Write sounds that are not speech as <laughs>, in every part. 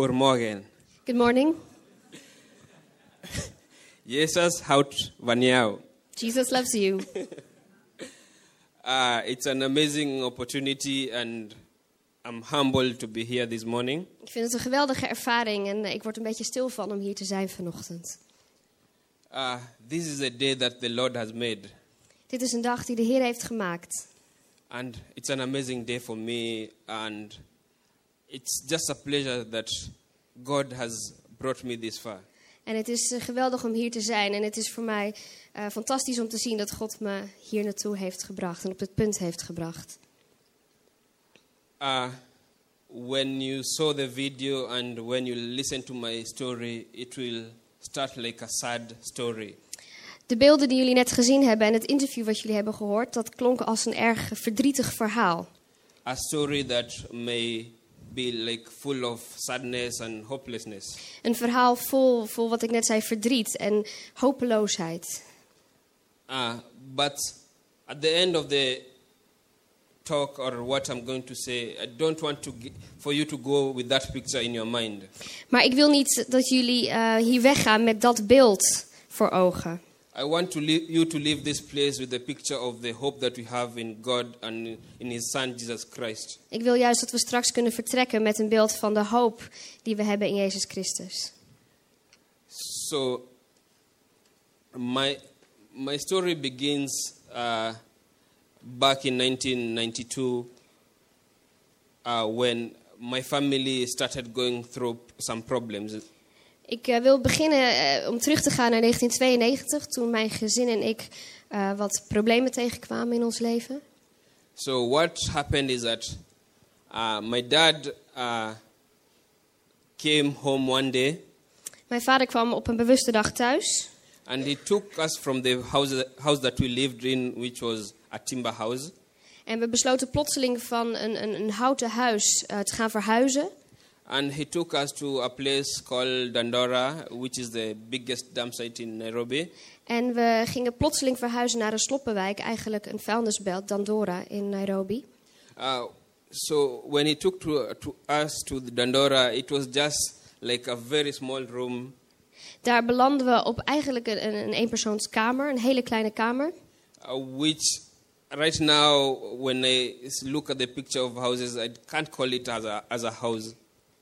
Goedemorgen. Good morning. <laughs> Jesus houdt van jou. Jesus loves you. Uh, <laughs> it's an amazing opportunity, and I'm humbled to be here this morning. Ik vind het een geweldige ervaring en eh, ik word een beetje stil van om hier te zijn vanochtend. Uh, this is a day that the Lord has made, Dit is een dag die de Heer heeft gemaakt. and it's an amazing day for me. And it's just a pleasure that God has brought me this far. En het is eh, geweldig om hier te zijn. En het is voor mij eh, fantastisch om te zien dat God me hier naartoe heeft gebracht en op dit punt heeft gebracht. Uh, when you saw the video and when you listen to my story, it will start like a sad story. De beelden die jullie net gezien hebben en het interview wat jullie hebben gehoord, dat klonk als een erg verdrietig verhaal. A story that may be like full of sadness and hopelessness. Een verhaal vol, vol wat ik net zei, verdriet en hopeloosheid. Uh, but at the end of the talk or what I'm going to say, I don't want to for you to go with that picture in your mind. Maar ik wil niet dat jullie eh, hier weggaan met dat beeld voor ogen. I want to leave, you to leave this place with the picture of the hope that we have in God and in His Son Jesus Christ. Ik wil juist dat we straks kunnen vertrekken met een beeld van de hoop die we hebben in Jezus Christus. So, my my story begins uh, back in 1992 uh, when my family started going through some problems. Ik eh, wil beginnen eh, om terug te gaan naar 1992, toen mijn gezin en ik eh, wat problemen tegenkwamen in ons leven. So, what happened is that uh, my dad uh, came home one day Mijn vader kwam op een bewuste dag thuis and he took us from the house, house that we lived in, which was a timber house. en we besloten plotseling van een, een, een houten huis te gaan verhuizen. And he took us to a place called Dandora, which is the biggest dump site in Nairobi. En we gingen plotseling verhuizen naar een sloppenwijk, eigenlijk een vuilnisbelt, Dandora in Nairobi. Uh, so when he took to, to us to the Dandora, it was just like a very small room, Daar belanden we op eigenlijk een, een, een eenpersoonskamer, een hele kleine kamer. uh, which right now, when I look at the picture of houses, I can't call it as a, as a house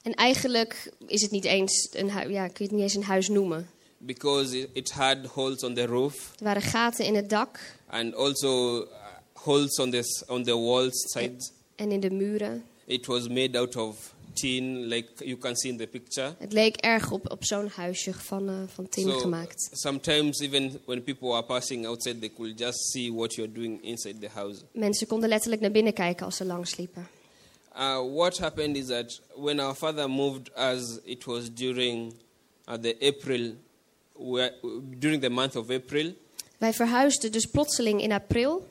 En eigenlijk is het niet eens een huis, ja, kun je het niet eens een huis noemen. because it, had holes on the roof Er waren gaten in het dak and also uh, holes on the, on the walls sides. en in de muren. It was made out of tin, like you can see in the picture. Het leek erg op, op zo'n huisje van, eh, van tin So gemaakt. sometimes even when people are passing outside, they could just see what you're doing inside the house. Mensen konden letterlijk naar binnen kijken als ze langs liepen. Uh, what happened is that when our father moved us, it was during uh, the April, during the month of April, Wij verhuisden dus plotseling in april.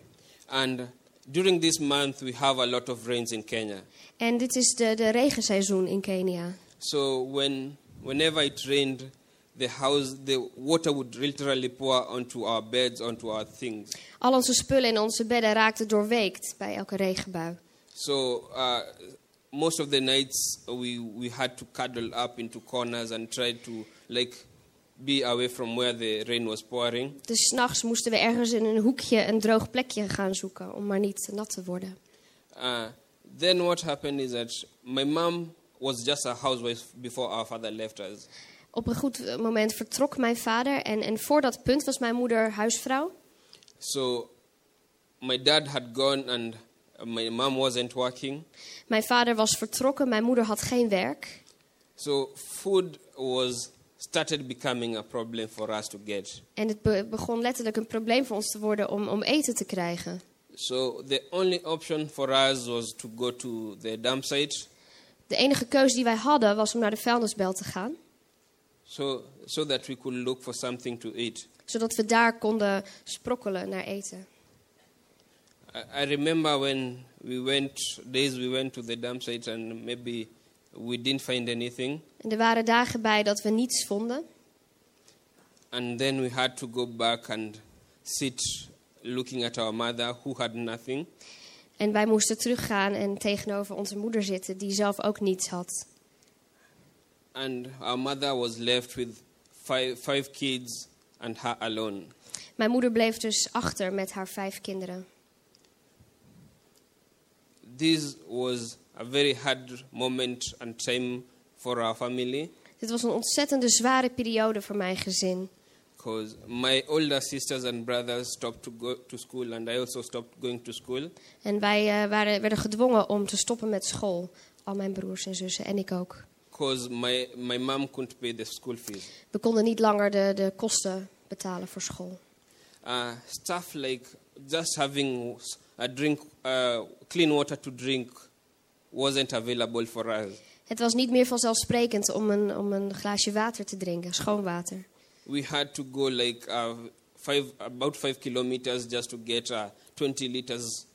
and during this month we have a lot of rains in Kenya. En dit is de, de regenseizoen in Kenia. So when whenever it rained, the house, the water would literally pour onto our beds, onto our things. Al onze spullen in onze bedden raakten doorweekt bij elke regenbui. So uh, most of the nights we, we had to cuddle up into corners and try to like be away from where the rain was pouring. Dus s'nachts moesten we ergens in een hoekje een droog plekje gaan zoeken om maar niet nat te worden. Uh, then what happened is that my mom was just a housewife before our father left us. Op een goed moment vertrok mijn vader en, en voor dat punt was mijn moeder huisvrouw. So my dad had gone and my mom wasn't working. Mijn vader was vertrokken, mijn moeder had geen werk. So food was started becoming a problem for us to get. En het be- begon letterlijk een probleem voor ons te worden om, om eten te krijgen. So the only option for us was to go to the dump site De enige keus die wij hadden was om naar de vuilnisbelt te gaan. so, so that we could look for something to eat. Zodat we daar konden sprokkelen naar eten. I, I remember when we went, days we went to the dump site and maybe we didn't find anything. En er waren dagen bij dat we niets vonden. And then we had to go back and sit looking at our mother who had nothing. En wij moesten teruggaan en tegenover onze moeder zitten, die zelf ook niets had. and our mother was left with five, five kids and her alone. Mijn moeder bleef dus achter met haar vijf kinderen. This was a very hard moment and time for our family Dit was een ontzettende zware periode voor mijn gezin. because my older sisters and brothers stopped to go to school and I also stopped going to school. En wij eh, waren, werden gedwongen om te stoppen met school. Al mijn broers en zussen en ik ook. because my, my mom couldn't pay the school fees. We konden niet langer de, de kosten betalen voor school. Uh, stuff like just having a drink, uh, clean water to drink wasn't available for us. Het was niet meer vanzelfsprekend om een, om een glaasje water te drinken, schoon water. We had to go like uh, five, about five kilometers just to get a 20 liters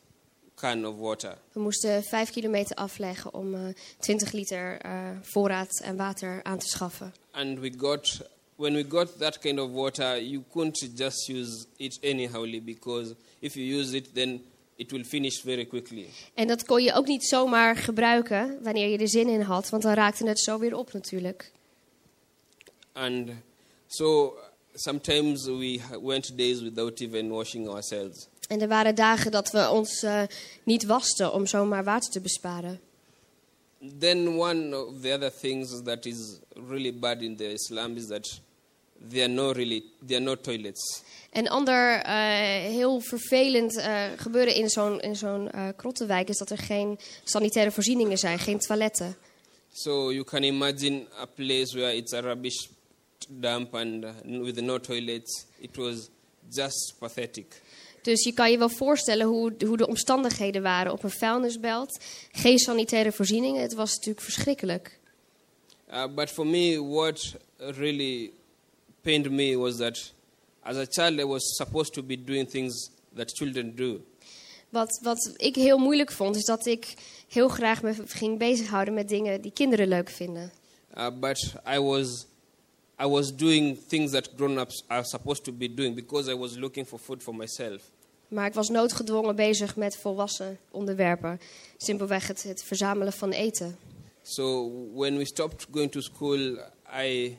can of water. We moesten vijf kilometer afleggen om eh 20 liter eh, voorraad en water aan te schaffen. And we got, when we got that kind of water, you couldn't just use it anyhowly because if you use it, then it will finish very quickly. En dat kon je ook niet zomaar gebruiken wanneer je er zin in had, want dan raakte het zo weer op natuurlijk. And so sometimes we went days without even washing ourselves. En er waren dagen dat we ons eh, niet wasten om zomaar water te besparen. Then one of the other things that is really bad in the Islam is that there are no really there are no toilets. Een ander eh, heel vervelend eh, gebeuren in zo'n zo'n eh, krottenwijk is dat er geen sanitaire voorzieningen zijn, geen toiletten. So you can imagine a place where it's a rubbish dump and uh, with no toilets. It was just pathetic. Dus je kan je wel voorstellen hoe, hoe de omstandigheden waren op een vuilnisbelt. Geen sanitaire voorzieningen. Het was natuurlijk verschrikkelijk. Uh, but for me, what really pained me was that as a child, I was supposed to be doing things that children do. Wat, wat ik heel moeilijk vond, is dat ik heel graag me ging bezighouden met dingen die kinderen leuk vinden. Uh, but I was, I was doing things that grown-ups are supposed to be doing because I was looking for food for myself. Maar ik was noodgedwongen bezig met volwassen onderwerpen. Simpelweg het, het verzamelen van eten. So when we stopped going to school, I,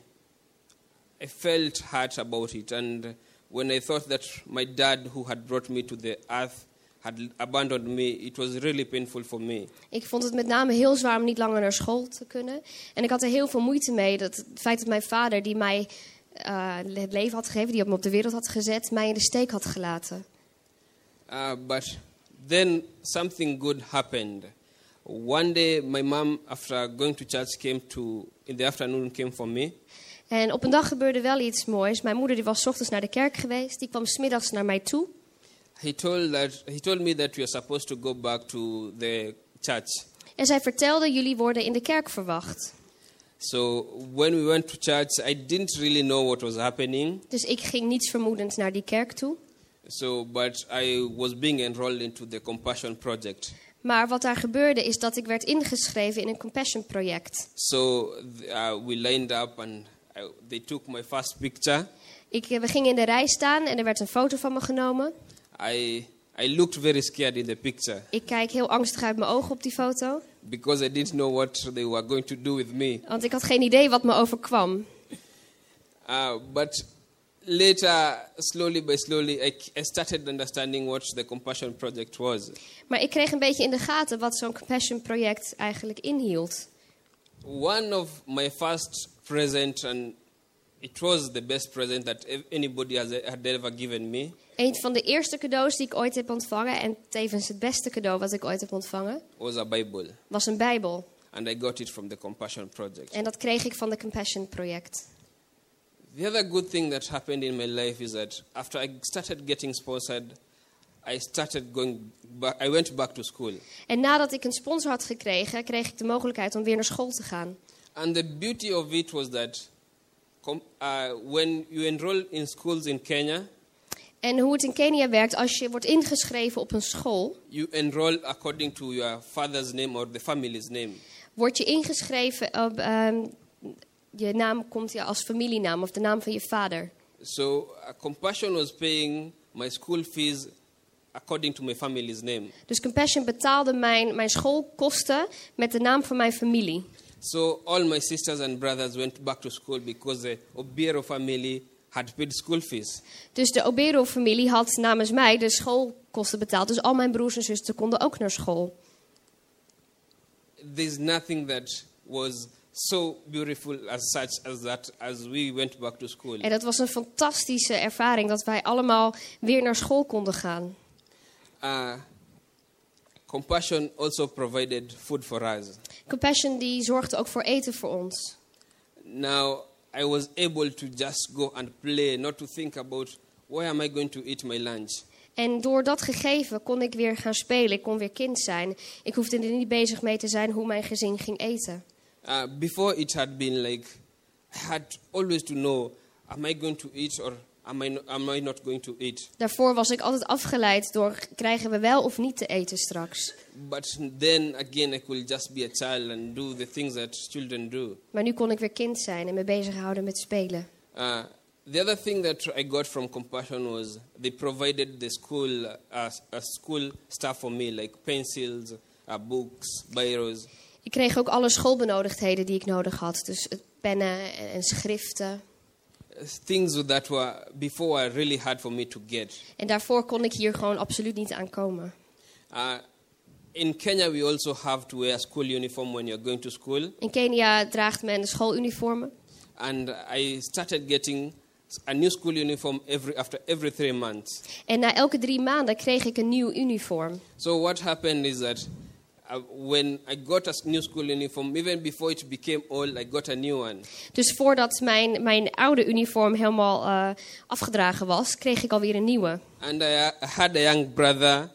I felt hurt about it. And when I thought that my dad, who had brought me to the earth, had abandoned me, it was really painful for me. Ik vond het met name heel zwaar om niet langer naar school te kunnen. En ik had er heel veel moeite mee. Dat het feit dat mijn vader, die mij eh, het leven had gegeven, die me op de wereld had gezet, mij in de steek had gelaten. Uh, but then something good happened. One day, my mom, after going to church, came to in the afternoon came for me, En op een dag gebeurde wel iets moois. Mijn moeder die was 's ochtends naar de kerk geweest. Die kwam smiddags naar mij toe. he told that he told me that we are supposed to go back to the church. En zij vertelde, jullie worden in de kerk verwacht. So when we went to church, I didn't really know what was happening. Dus ik ging niets vermoedend naar die kerk toe. So, but I was being enrolled into the Compassion Project. Maar wat daar gebeurde is dat ik werd ingeschreven in een Compassion project. So uh, we lined up, and I, they took my first picture. Ik, eh, we gingen in de rij staan en er werd een foto van me genomen. I I looked very scared in the picture Ik kijk heel angstig uit mijn ogen op die foto. because I didn't know what they were going to do with me. Want ik had geen idee wat me overkwam. Uh, but later, slowly by slowly, I, I started understanding what the Compassion Project was. Maar ik kreeg een beetje in de gaten wat zo'n Compassion project eigenlijk inhield. One of my first present, and it was the best present that anybody has, had ever given me, Een van de eerste cadeaus die ik ooit heb ontvangen, en tevens het beste cadeau wat ik ooit heb ontvangen, was a Bible. was een Bijbel. And I got it from the Compassion Project. En dat kreeg ik van de Compassion project. The other good thing that happened in my life is that after I started getting sponsored, I started going back, I went back to school. En nadat ik een sponsor had gekregen, kreeg ik de mogelijkheid om weer naar school te gaan. And the beauty of it was that uh, when you enroll in schools in Kenya, En hoe het in Kenia werkt, als je wordt ingeschreven op een school, you enroll according to your father's name or the family's name. word je ingeschreven op. ehm, je naam komt ja als familienaam of de naam van je vader. So uh, Compassion was paying my school fees according to my family's name. Dus Compassion betaalde mijn, mijn schoolkosten met de naam van mijn familie. So all my sisters and brothers went back to school because the Obiero family had paid school fees. Dus de Obero-familie had namens mij de schoolkosten betaald. Dus al mijn broers en zussen konden ook naar school. There's nothing that was so beautiful as such as that as we went back to school. En dat was een fantastische ervaring dat wij allemaal weer naar school konden gaan. Uh, compassion also provided food for us. Compassion die zorgde ook voor eten voor ons. Now I was able to just go and play, not to think about where am I going to eat my lunch. En door dat gegeven kon ik weer gaan spelen. Ik kon weer kind zijn. Ik hoefde er niet bezig mee te zijn hoe mijn gezin ging eten. Uh, before it had been like I had always to know am I going to eat or am I, no- am I not going to eat. Daarvoor was ik altijd afgeleid door krijgen we wel of niet te eten straks. But then again, I could just be a child and do the things that children do. Maar nu kon ik weer kind zijn en me bezighouden met spelen. Uh, the other thing that I got from compassion was they provided the school uh, uh, school stuff for me, like pencils, uh, books, biros. Ik kreeg ook alle schoolbenodigdheden die ik nodig had. Dus pennen en, en schriften. Things that were before were really hard for me to get. En daarvoor kon ik hier gewoon absoluut niet aan komen. Uh, in Kenya, we also have to wear school uniform when you're going to school. In Kenia draagt men de schooluniformen. And I started getting a new school uniform every, after every three months. En na elke drie maanden kreeg ik een nieuw uniform. So what happened is that when I got a new school uniform, even before it became old, I got a new one. Dus voordat mijn, mijn oude uniform helemaal eh, afgedragen was, kreeg ik alweer een nieuwe. And I uh, had a young brother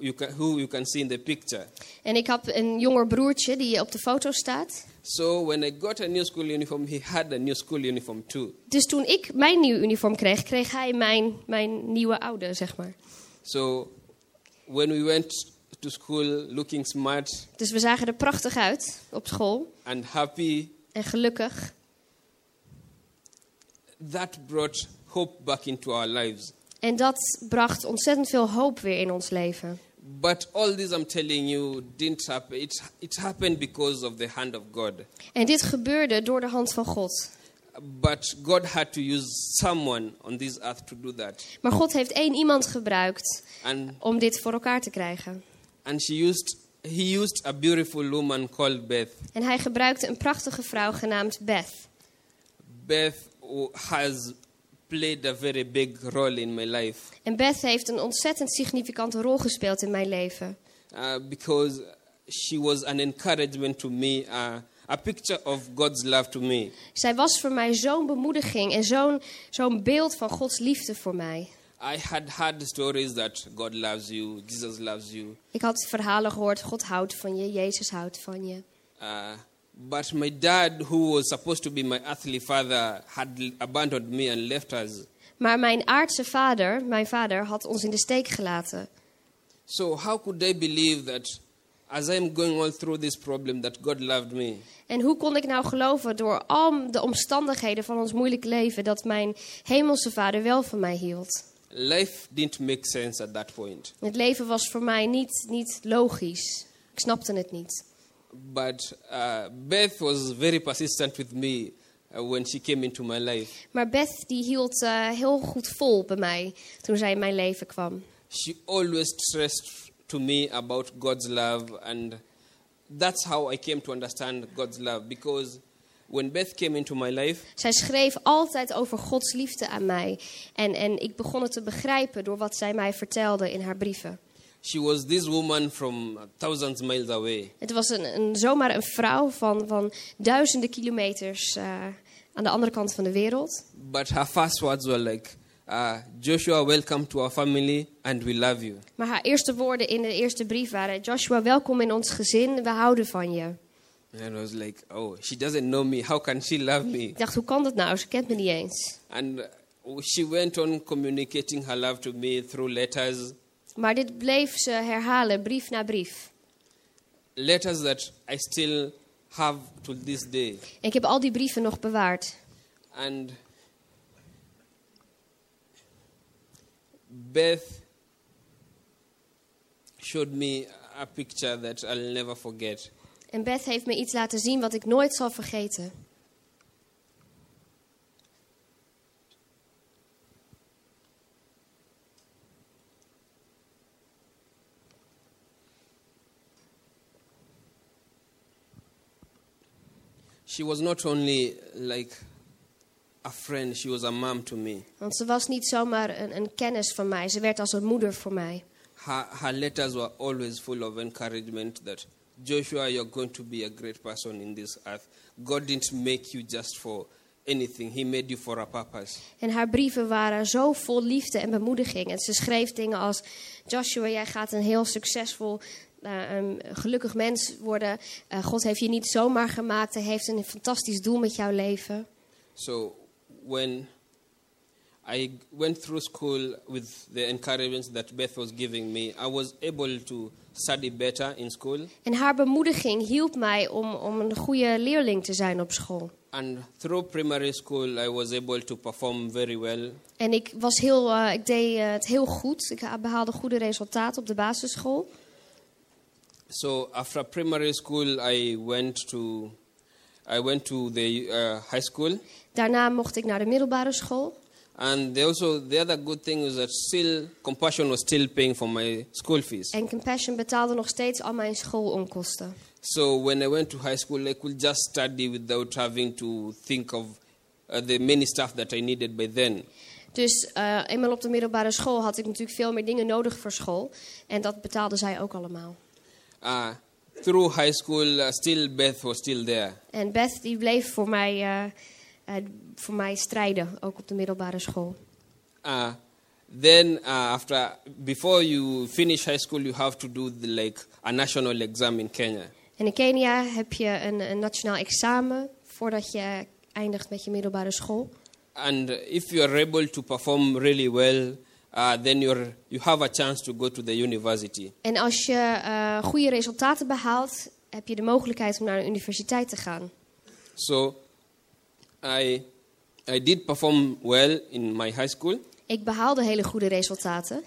you can, who you can see in the picture. En ik had een jonger broertje die op de foto staat. So when I got a new school uniform, he had a new school uniform too. Dus toen ik mijn nieuwe uniform kreeg, kreeg hij mijn, mijn nieuwe oude, zeg maar. So when we went to school looking smart Dus we zagen er prachtig uit op school. and happy, En gelukkig. that brought hope back into our lives. En dat bracht ontzettend veel hoop weer in ons leven. But all this I'm telling you didn't happen. It, it happened because of the hand of God. En dit gebeurde door de hand van God. But God had to use someone on this earth to do that. Maar God heeft één iemand gebruikt And, om dit voor elkaar te krijgen. And she used, he used a beautiful woman called Beth. En hij gebruikte een prachtige vrouw genaamd Beth. Beth has played a very big role in my life En Beth heeft een ontzettend significante rol gespeeld in mijn leven. uh, because she was an encouragement to me, uh, a picture of God's love to me. Zij was voor mij zo'n bemoediging en zo'n zo'n beeld van Gods liefde voor mij. I had heard stories that God loves you, Jesus loves you. Ik had verhalen gehoord, God houdt van je, Jezus houdt van je. Uh, but my dad, who was supposed to be my earthly father, had abandoned me and left us. Maar mijn aardse vader, mijn vader, had ons in de steek gelaten. So how could I believe that as I'm going all through this problem that God loved me? En hoe kon ik nou geloven door al de omstandigheden van ons moeilijke leven dat mijn hemelse vader wel van mij hield? Life didn't make sense at that point. Het leven was voor mij niet, niet logisch. Ik snapte het niet. But uh, Beth was very persistent with me uh, when she came into my life. Maar Beth die hield eh, heel goed vol bij mij toen zij in mijn leven kwam. She always stressed to me about God's love, and that's how I came to understand God's love. Because when Beth came into my life, Zij schreef altijd over Gods liefde aan mij. En, en ik begon het te begrijpen door wat zij mij vertelde in haar brieven. she was this woman from thousands miles away. Het was een, een, zomaar een vrouw van, van duizenden kilometers eh, aan de andere kant van de wereld. But her first words were like, uh, Joshua, welcome to our family, and we love you. Maar haar eerste woorden in de eerste brief waren: Joshua, welkom in ons gezin, we houden van je. And I was like, oh, she doesn't know me. How can she love me? Ik dacht, hoe kan dat nou? Ze kent me niet eens. And uh, she went on communicating her love to me through letters, Maar dit bleef ze herhalen, brief na brief. letters that I still have to this day. En ik heb al die brieven nog bewaard. And Beth showed me a picture that I'll never forget. En Beth heeft me iets laten zien wat ik nooit zal vergeten. She was not only like a friend, she was a mom to me. Want ze was niet zomaar een, een kennis van mij. Ze werd als een moeder voor mij. Her, her letters were always full of encouragement that Joshua, you're going to be a great person in this earth. God didn't make you just for anything, He made you for a purpose. En haar brieven waren zo vol liefde en bemoediging. En ze schreef dingen als: Joshua, jij gaat een heel succesvol, eh, een gelukkig mens worden. Eh, God heeft je niet zomaar gemaakt. Hij heeft een fantastisch doel met jouw leven. So when I went through school with the encouragement that Beth was giving me, I was able to study better in school. En haar bemoediging hielp mij om, om een goede leerling te zijn op school. And through primary school, I was able to perform very well. En ik, was heel, eh, ik deed eh, het heel goed. Ik ha- behaalde goede resultaten op de basisschool. So after primary school, I went to, I went to the uh, high school. Daarna mocht ik naar de middelbare school. And they also, the other good thing is that still, Compassion was still paying for my school fees. En Compassion betaalde nog steeds al mijn schoolonkosten. So when I went to high school, I could just study without having to think of uh, the many stuff that I needed by then. Dus eh, eenmaal op de middelbare school had ik natuurlijk veel meer dingen nodig voor school. En dat betaalde zij ook allemaal. Uh, through high school, uh, still Beth was still there. En Beth die bleef voor mij, eh, voor mij strijden, ook op de middelbare school. Uh, then uh, after, before you finish high school, you have to do the, like a national exam in Kenya. En in Kenia heb je een, een nationaal examen voordat je eindigt met je middelbare school. And if you are able to perform really well, uh, then you're, you have a chance to go to the university. En als je eh, goede resultaten behaalt, heb je de mogelijkheid om naar een universiteit te gaan. So I, I did perform well in my high school. Ik behaalde hele goede resultaten.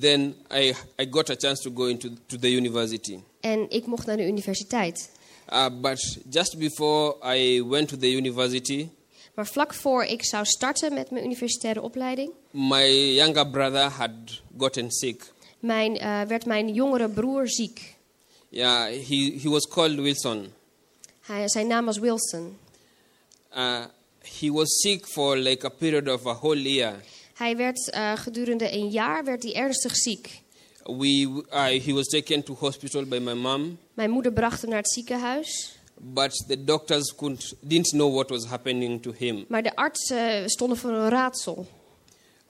Then I, I got a chance to go into to the university. En ik mocht naar de universiteit. Uh, but just before I went to the university, Maar vlak voor ik zou starten met mijn universitaire opleiding, my younger brother had gotten sick. mijn, eh, werd mijn jongere broer ziek. Yeah, he, he was called Wilson. Hij, zijn naam was Wilson. Uh, he was sick for like a period of a whole year. Hij werd eh, gedurende een jaar werd hij ernstig ziek. We, uh, he was taken to hospital by my mom, Mijn moeder bracht hem naar het ziekenhuis. but the doctors couldn't, didn't know what was happening to him. Maar de artsen stonden voor een raadsel.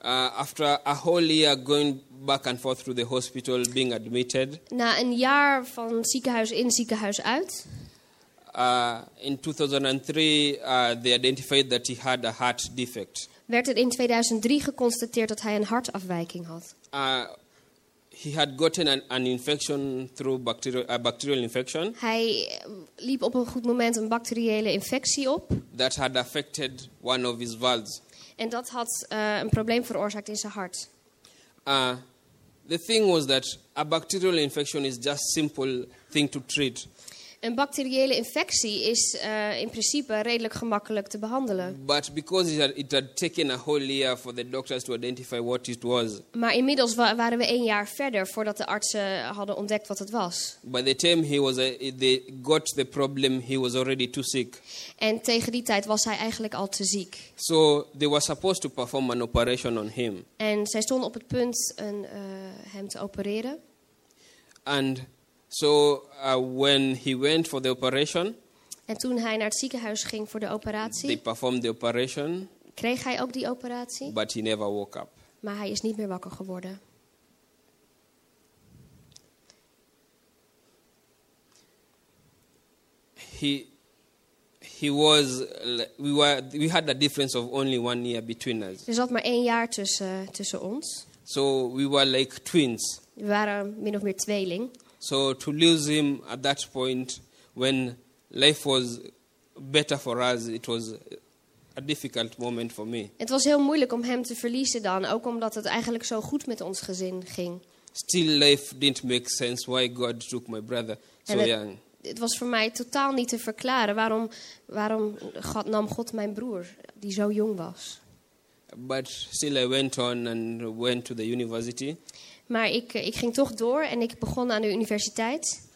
Uh, after a whole year going back and forth to the hospital, being admitted, Na een jaar van ziekenhuis in, ziekenhuis uit, uh, in 2003, uh, they identified that he had a heart defect. werd er in 2003 geconstateerd dat hij een hartafwijking had. Uh, he had gotten an, an infection through bacterial, a bacterial infection Hij eh, liep op een goed moment een bacteriële infectie op. that had affected one of his valves. En dat had eh, een probleem veroorzaakt in zijn hart. Uh, the thing was that a bacterial infection is just simple thing to treat, Een bacteriële infectie is eh, in principe redelijk gemakkelijk te behandelen. but because it had, it had taken a whole year for the doctors to identify what it was, Maar inmiddels wa- waren we één jaar verder voordat de artsen hadden ontdekt wat het was. by the time he was, uh, they got the problem, he was already too sick. En tegen die tijd was hij eigenlijk al te ziek. So they were supposed to perform an operation on him. En zij stonden op het punt een, eh, hem te opereren. And so uh, when he went for the operation, En toen hij naar het ziekenhuis ging voor de they operatie, performed the operation, kreeg hij ook die operatie. but he never woke up. Maar hij is niet meer wakker geworden. He, he was, we, were, we had a difference of only one year between us. Er zat maar één jaar tussen, tussen ons. So we were like twins. We waren min of meer tweeling. So to lose him at that point, when life was better for us, it was a difficult moment for me. Het was heel moeilijk om hem te verliezen dan. Ook omdat het eigenlijk zo goed met ons gezin ging. Still, life didn't make sense why God took my brother so it- young. het was voor mij totaal niet te verklaren waarom, waarom God, nam God mijn broer, die zo jong was. But still, I went on and went to the university Maar ik, eh, ik ging toch door en ik begon aan de universiteit.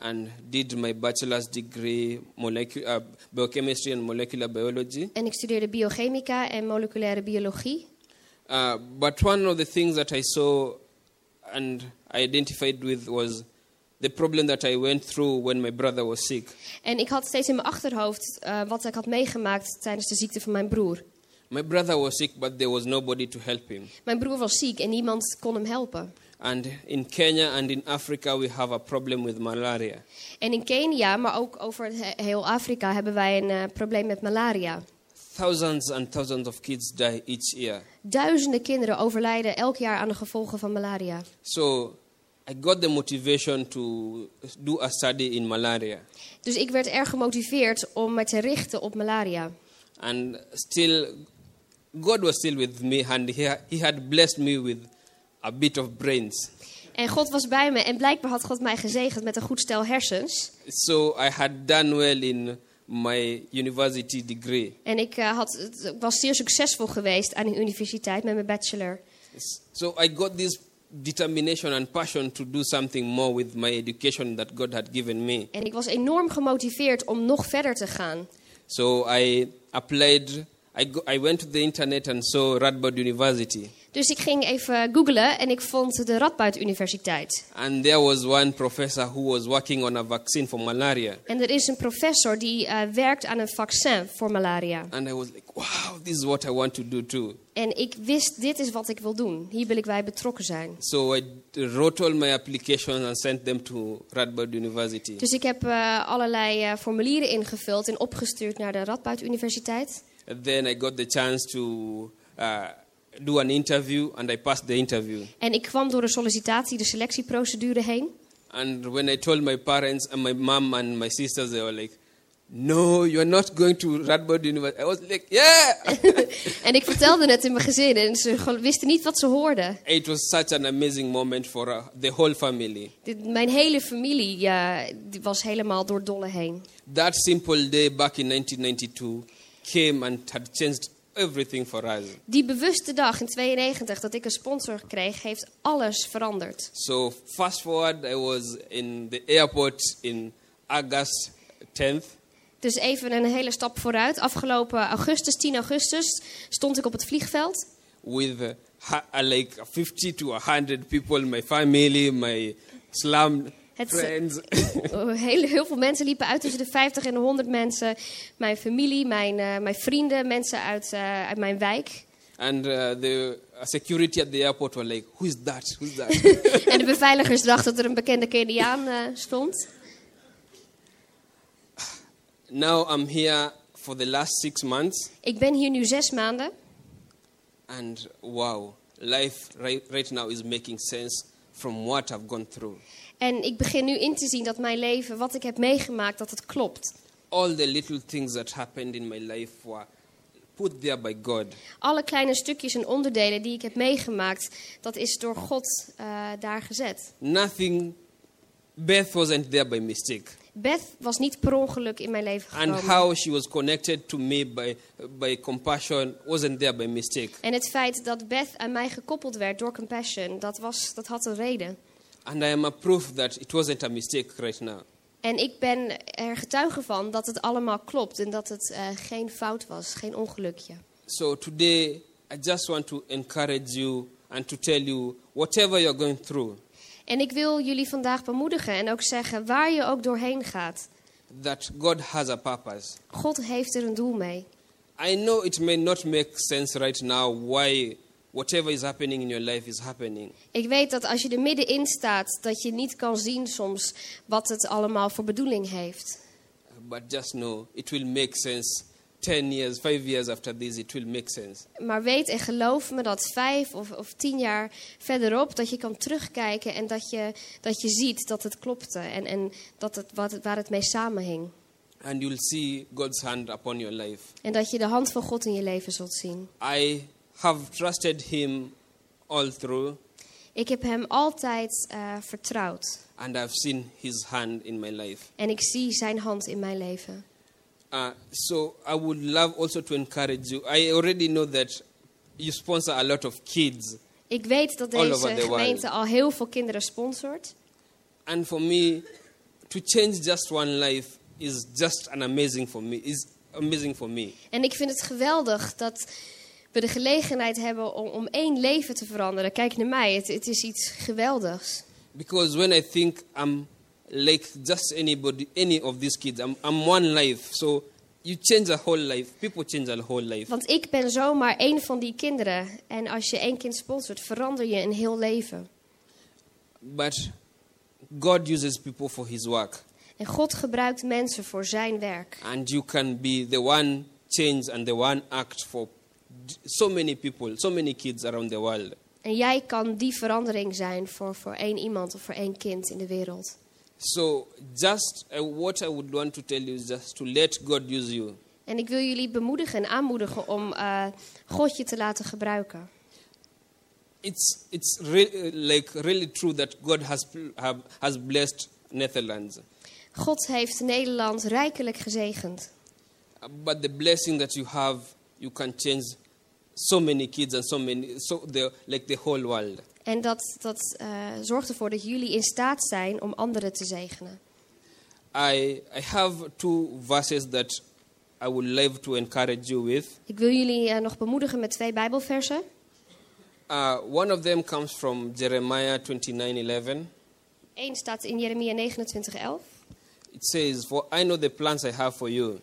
and did my bachelor's degree, molecu- uh, biochemistry and molecular biology. En ik studeerde biochemica en moleculaire biologie. Uh, but one of the things that I saw and I identified with was the problem that I went through when my brother was sick. En ik had steeds in mijn achterhoofd eh, wat ik had meegemaakt tijdens de ziekte van mijn broer. My brother was sick, but there was nobody to help him. Mijn broer was ziek en niemand kon hem helpen. And in Kenya and in Africa, we have a problem with malaria. En in Kenia, maar ook over heel Afrika, hebben wij een eh, probleem met malaria. Thousands and thousands of kids die each year. Duizenden kinderen overlijden elk jaar aan de gevolgen van malaria. So I got the motivation to do a study in malaria. Dus ik werd erg gemotiveerd om me te richten op malaria. And still, God was still with me, and He, he had blessed me with a bit of brains. En God was bij me en blijkbaar had God mij gezegend met een goed stel hersens. So I had done well in my university degree. En ik eh, had, ik was zeer succesvol geweest aan de universiteit met mijn bachelor. So I got this determination and passion to do something more with my education that God had given me. En ik was enorm gemotiveerd om nog verder te gaan. So I applied, I, go, I went to the internet and saw Radboud University. Dus ik ging even googlen en ik vond de Radboud Universiteit. And there was one professor who was working on a vaccine for malaria. En er is een professor die eh, werkt aan een vaccin voor malaria. And I was like, wow, this is what I want to do too. En ik wist, dit is wat ik wil doen. Hier wil ik bij betrokken zijn. So I wrote all my applications and sent them to Radboud University. Dus ik heb eh, allerlei eh, formulieren ingevuld en opgestuurd naar de Radboud Universiteit. And then I got the chance to uh, do an interview, and I passed the interview. En ik kwam door de sollicitatie, de selectieprocedure heen. And when I told my parents and my mom and my sisters, they were like, "No, you are not going to Radboud University." I was like, "Yeah!" <laughs> En ik vertelde het in mijn gezin en ze wisten niet wat ze hoorden. it was such an amazing moment for uh, the whole family. Dit, mijn hele familie ja, die was helemaal door dolle heen. That simple day back in 1992 came and had changed everything for us. Die bewuste dag in 92 dat ik een sponsor kreeg, heeft alles veranderd. So fast forward, I was in the airport in August 10th. Dus even een hele stap vooruit. Afgelopen augustus, 10 augustus, stond ik op het vliegveld. with uh, like 50 to 100 people, my family, my slum Het- friends. Oh, Heel, heel veel mensen liepen uit tussen de 50 en de 100 mensen. Mijn familie, mijn, eh, mijn vrienden, mensen uit, eh, uit mijn wijk. and uh, the uh, security at the airport were like, who's that? Who's that? <laughs> En de beveiligers dachten dat er een bekende Keniaan eh, stond. now I'm here for the last six months, Ik ben hier nu zes maanden. and wow, life right, right now is making sense from what I've gone through. En ik begin nu in te zien dat mijn leven, wat ik heb meegemaakt, dat het klopt. All the little things that happened in my life were put there by God. Alle kleine stukjes en onderdelen die ik heb meegemaakt, dat is door God eh, daar gezet. Nothing, Beth wasn't there by mistake. Beth was niet per ongeluk in mijn leven And gekomen. how she was connected to me by, by compassion wasn't there by mistake. En het feit dat Beth aan mij gekoppeld werd door compassion, dat, was, dat had een reden. And I am a proof that it wasn't a mistake right now. En ik ben er getuige van dat het allemaal klopt en dat het eh, geen fout was, geen ongelukje. So today, I just want to encourage you and to tell you whatever you're going through, En ik wil jullie vandaag bemoedigen en ook zeggen, waar je ook doorheen gaat, that God has a purpose. God heeft er een doel mee. I know it may not make sense right now why whatever is happening in your life is happening. Ik weet dat als je er middenin staat, dat je niet kan zien soms wat het allemaal voor bedoeling heeft. But just know it will make sense 10 years, 5 years after this, it will make sense. Maar weet en geloof me dat vijf of, of tien jaar verderop, dat je kan terugkijken en dat je, dat je ziet dat het klopte en, en dat het, wat, waar het mee samenhing. And you'll see God's hand upon your life. En dat je de hand van God in je leven zult zien. I have trusted Him all through. Ik heb hem altijd eh, vertrouwd. and I've seen His hand in my life. En ik zie zijn hand in mijn leven. Uh, so I would love also to encourage you. I already know that you sponsor a lot of kids, Ik weet dat deze gemeente al heel veel kinderen sponsort. and for me, to change just one life is just an amazing for me. Is amazing for me. En ik vind het geweldig dat we de gelegenheid hebben om, om één leven te veranderen. Kijk naar mij, het, het is iets geweldigs. Because when I think I'm like just anybody, any of these kids, I'm, I'm one life. So you change a whole life. People change a whole life. Want ik ben zomaar één van die kinderen. En als je één kind sponsort, verander je een heel leven. But God uses people for His work. En God gebruikt mensen voor zijn werk. And you can be the one change and the one act for so many people, so many kids around the world. En jij kan die verandering zijn voor, voor één iemand of voor één kind in de wereld. So, just uh, what I would want to tell you is just to let God use you. En ik wil jullie bemoedigen en aanmoedigen om eh, God je te laten gebruiken. It's, it's re- uh, like really true that God has, have, has blessed Netherlands. God heeft Nederland rijkelijk gezegend. Uh, But the blessing that you have, you can change so many kids and so many, so the, like the whole world. En dat, dat eh, zorgt ervoor dat jullie in staat zijn om anderen te zegenen. I, I have two verses that I would love to encourage you with. Ik wil jullie eh, nog bemoedigen met twee Bijbelversen. Uh, one of them comes from Jeremiah 29:11. Eén staat in Jeremia 29, 11. It says, "For I know the plans I have for you.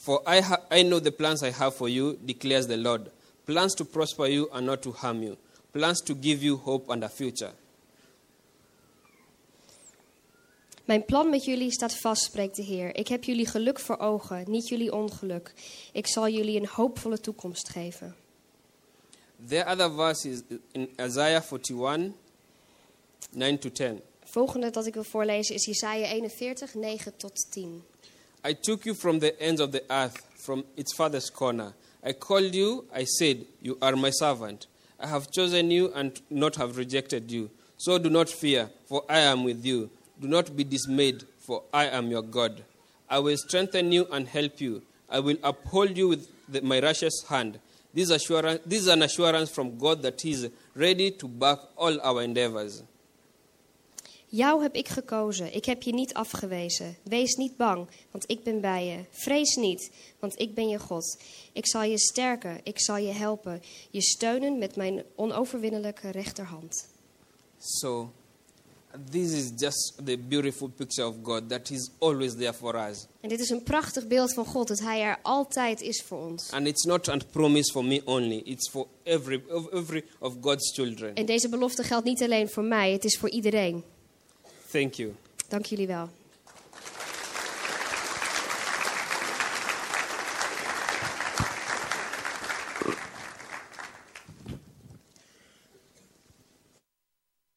For I, ha- I know the plans I have for you," declares the Lord. Plans to prosper you and not to harm you. Plans to give you hope and a future. Mijn plan met jullie staat vast, spreekt de Heer. Ik heb jullie geluk voor ogen, niet jullie ongeluk. Ik zal jullie een hoopvolle toekomst geven. The other verse is in Isaiah 41, 9 to 10. Volgende dat ik wil voorlezen is Jesaja 41, 9 tot 10. I took you from the ends of the earth, from its farthest corner. I called you, I said, You are my servant. I have chosen you and not have rejected you. So do not fear, for I am with you. Do not be dismayed, for I am your God. I will strengthen you and help you. I will uphold you with the, my righteous hand. This, assurance, this is an assurance from God that He is ready to back all our endeavors. Jou heb ik gekozen, ik heb je niet afgewezen. Wees niet bang, want ik ben bij je. Vrees niet, want ik ben je God. Ik zal je sterken, ik zal je helpen, je steunen met mijn onoverwinnelijke rechterhand. So, this is just the beautiful picture of God that He's always there for us. En dit is een prachtig beeld van God, dat Hij er altijd is voor ons. And it's not a promise for me only, it's for every, every of God's children. En deze belofte geldt niet alleen voor mij, het is voor iedereen. Thank you. Dank jullie wel.